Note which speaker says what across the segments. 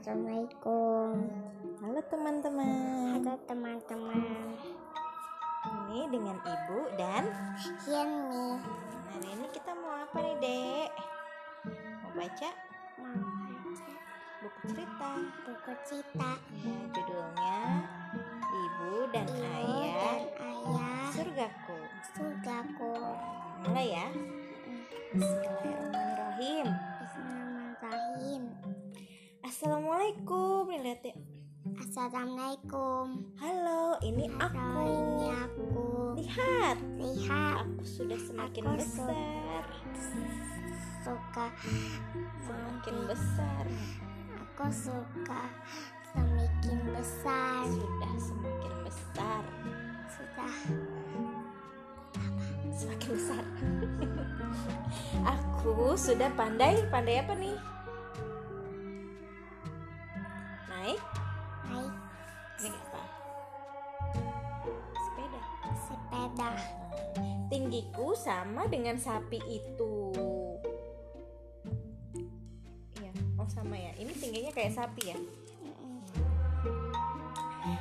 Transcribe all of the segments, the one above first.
Speaker 1: Assalamualaikum.
Speaker 2: Halo teman-teman.
Speaker 1: Halo teman-teman.
Speaker 2: Ini dengan Ibu dan
Speaker 1: Hiani
Speaker 2: hari ini kita mau apa nih, Dek? Mau baca
Speaker 1: mau baca
Speaker 2: buku cerita.
Speaker 1: buku cerita
Speaker 2: Ya, judulnya Ibu dan
Speaker 1: Ibu
Speaker 2: Ayah
Speaker 1: dan Ayah
Speaker 2: Surgaku.
Speaker 1: surgaku.
Speaker 2: Mulai ya. Bismillahirrahmanirrahim. Assalamualaikum. Halo, ini
Speaker 1: Halo,
Speaker 2: aku.
Speaker 1: ini aku.
Speaker 2: Lihat,
Speaker 1: Lihat
Speaker 2: aku sudah semakin
Speaker 1: Aku
Speaker 2: besar.
Speaker 1: suka
Speaker 2: Semakin besar.
Speaker 1: aku suka semakin besar.
Speaker 2: Sudah semakin besar.
Speaker 1: Sudah
Speaker 2: Semakin besar. aku sudah pandai. Pandai apa nih? Naik.
Speaker 1: naik
Speaker 2: sepeda. Tinggiku sama dengan sapi itu. Iya, oh sama ya. Ini tingginya kayak sapi ya.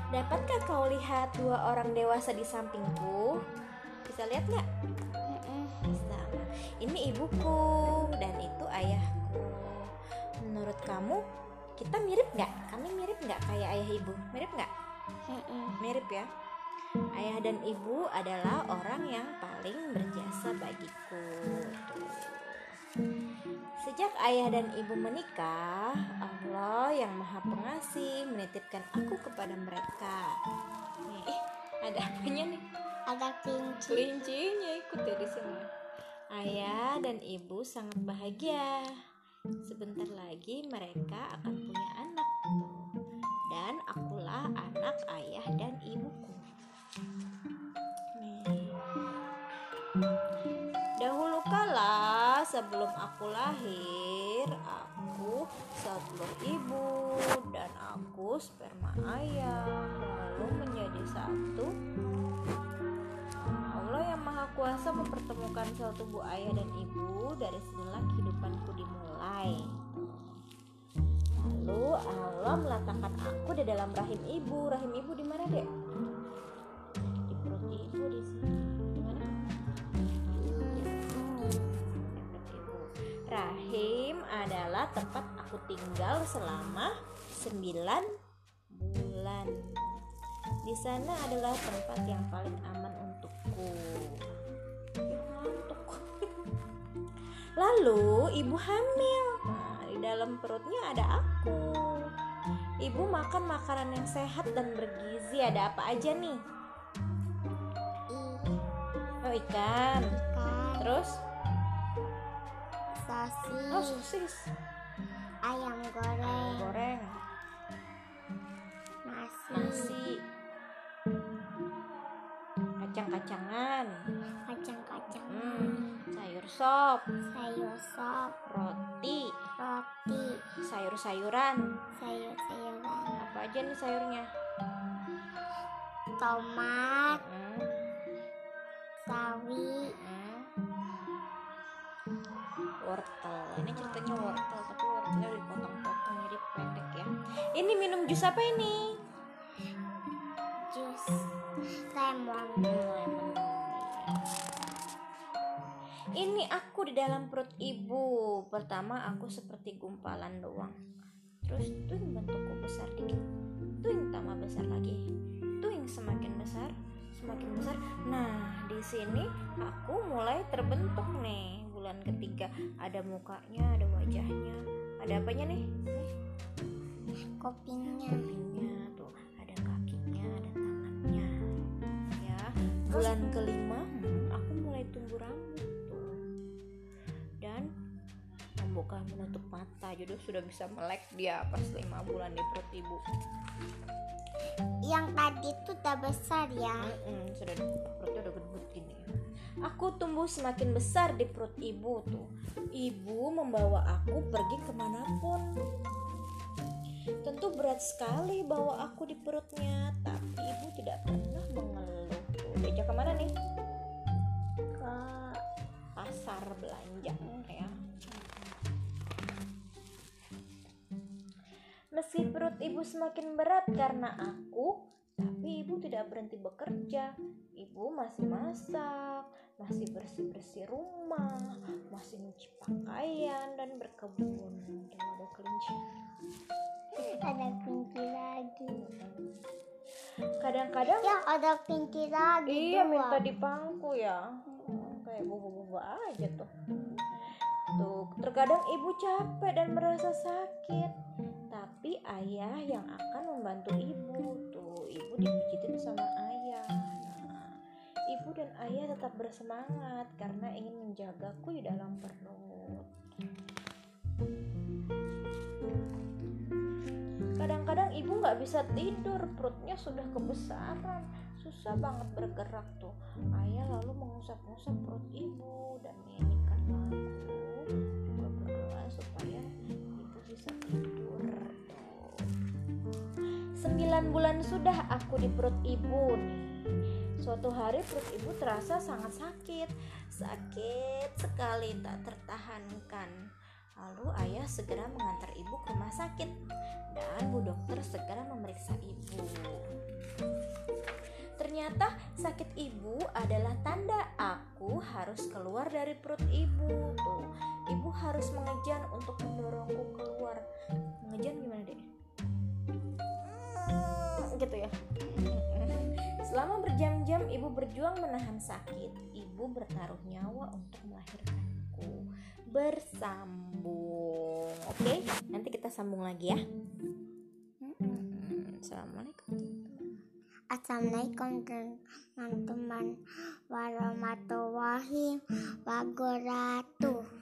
Speaker 2: Dapatkah kau lihat dua orang dewasa di sampingku? Bisa lihat nggak? Bisa. Ini ibuku dan itu ayahku. Menurut kamu, kita mirip nggak? Kami mirip nggak kayak ayah ibu? Mirip nggak? Mirip ya. Ayah dan ibu adalah orang yang paling berjasa bagiku. Sejak ayah dan ibu menikah, Allah yang Maha Pengasih menitipkan aku kepada mereka. Nih, eh, ada apanya nih?
Speaker 1: Ada kelinci.
Speaker 2: Kelincinya ikut ya di sini. Ayah dan ibu sangat bahagia. Sebentar lagi mereka akan punya anak. Dan akulah anak ayah dan ibuku. Sebelum aku lahir, aku sel telur ibu dan aku sperma ayah lalu menjadi satu Allah yang Maha Kuasa mempertemukan sel tubuh ayah dan ibu dari sinilah kehidupanku dimulai. Lalu Allah meletakkan aku di dalam rahim ibu. Rahim ibu di mana, Dek? Di perut ibu di sini. Rahim adalah tempat aku tinggal selama 9 bulan. Di sana adalah tempat yang paling aman untukku. Lalu ibu hamil. Nah, di dalam perutnya ada aku. Ibu makan makanan yang sehat dan bergizi. Ada apa aja nih? Oh. Ikan, Terus,
Speaker 1: sosis,
Speaker 2: oh sosis,
Speaker 1: ayam goreng,
Speaker 2: goreng,
Speaker 1: nasi,
Speaker 2: nasi, kacang-kacangan,
Speaker 1: kacang-kacang,
Speaker 2: Hmm. sayur sop,
Speaker 1: sayur sop,
Speaker 2: roti,
Speaker 1: roti,
Speaker 2: sayur-sayuran.
Speaker 1: sayur-sayuran,
Speaker 2: Apa aja nih sayurnya?
Speaker 1: tomat,
Speaker 2: Hmm,
Speaker 1: sawi,
Speaker 2: hmm. Ini ceritanya wortel, tapi wortelnya udah dipotong-potong jadi pendek ya. Ini minum jus apa ini?
Speaker 1: jus lemon,
Speaker 2: lemon. Ini aku di dalam perut ibu. Pertama aku seperti gumpalan doang. Terus tuh bentukku besar dikit. Tuh yang tambah besar lagi. Tuh yang semakin besar, semakin besar. Nah, di sini aku mulai terbentuk nih. Bulan ketiga. Ada mukanya, ada wajahnya. Ada apanya nih? Nih,
Speaker 1: kopinya,
Speaker 2: kakinya tuh. Ada kakinya ada tangannya. Ya bulan kelima hmm, aku mulai tumbuh rambut tuh. Dan membuka menutup mata. Jadi sudah bisa melek dia pas lima bulan di perut ibu.
Speaker 1: Yang tadi tuh udah besar ya,
Speaker 2: Mm-mm, sudah. Perutnya udah gede gini aku tumbuh semakin besar di perut ibu tuh. Ibu membawa aku pergi ke mana pun. Tentu berat sekali bawa aku di perutnya tapi ibu tidak pernah mengeluh tuh. Diajak ke mana nih?
Speaker 1: Ke
Speaker 2: pasar belanja ya? Meski perut ibu semakin berat karena aku, tapi ibu tidak berhenti bekerja. Ibu masih masak, masih bersih-bersih rumah, masih nyuci pakaian dan berkebun. Tuh ada kelinci.
Speaker 1: Ada kelinci lagi.
Speaker 2: Kadang-kadang
Speaker 1: Ya ada kelinci lagi.
Speaker 2: iya
Speaker 1: dua.
Speaker 2: minta dipangku ya. Kayak bobo-bobo aja tuh. Tuh, terkadang ibu capek dan merasa sakit. Tapi ayah yang akan membantu ibu. Tuh, ibu dipijitin sama ayah. Nah, ibu dan ayah tetap bersemangat karena ingin menjagaku di dalam perut. Kadang-kadang ibu nggak bisa tidur, perutnya sudah kebesaran, susah banget bergerak tuh. Ayah lalu mengusap-usap perut ibu dan menyanyikan Sembilan bulan sudah aku di perut ibu nih. Suatu hari perut ibu terasa sangat sakit, sakit sekali tak tertahankan. Lalu ayah segera mengantar ibu ke rumah sakit dan bu dokter segera memeriksa ibu. Ternyata sakit ibu adalah tanda aku harus keluar dari perut ibu. Tuh, ibu harus mengejan untuk mendorongku keluar. Mengejan gimana deh? Gitu ya. Selama berjam-jam ibu berjuang menahan sakit, ibu bertaruh nyawa untuk melahirkanku. Bersambung. Oke, nanti kita sambung lagi ya. Assalamualaikum.
Speaker 1: Assalamualaikum teman-teman warahmatullahi wabarakatuh.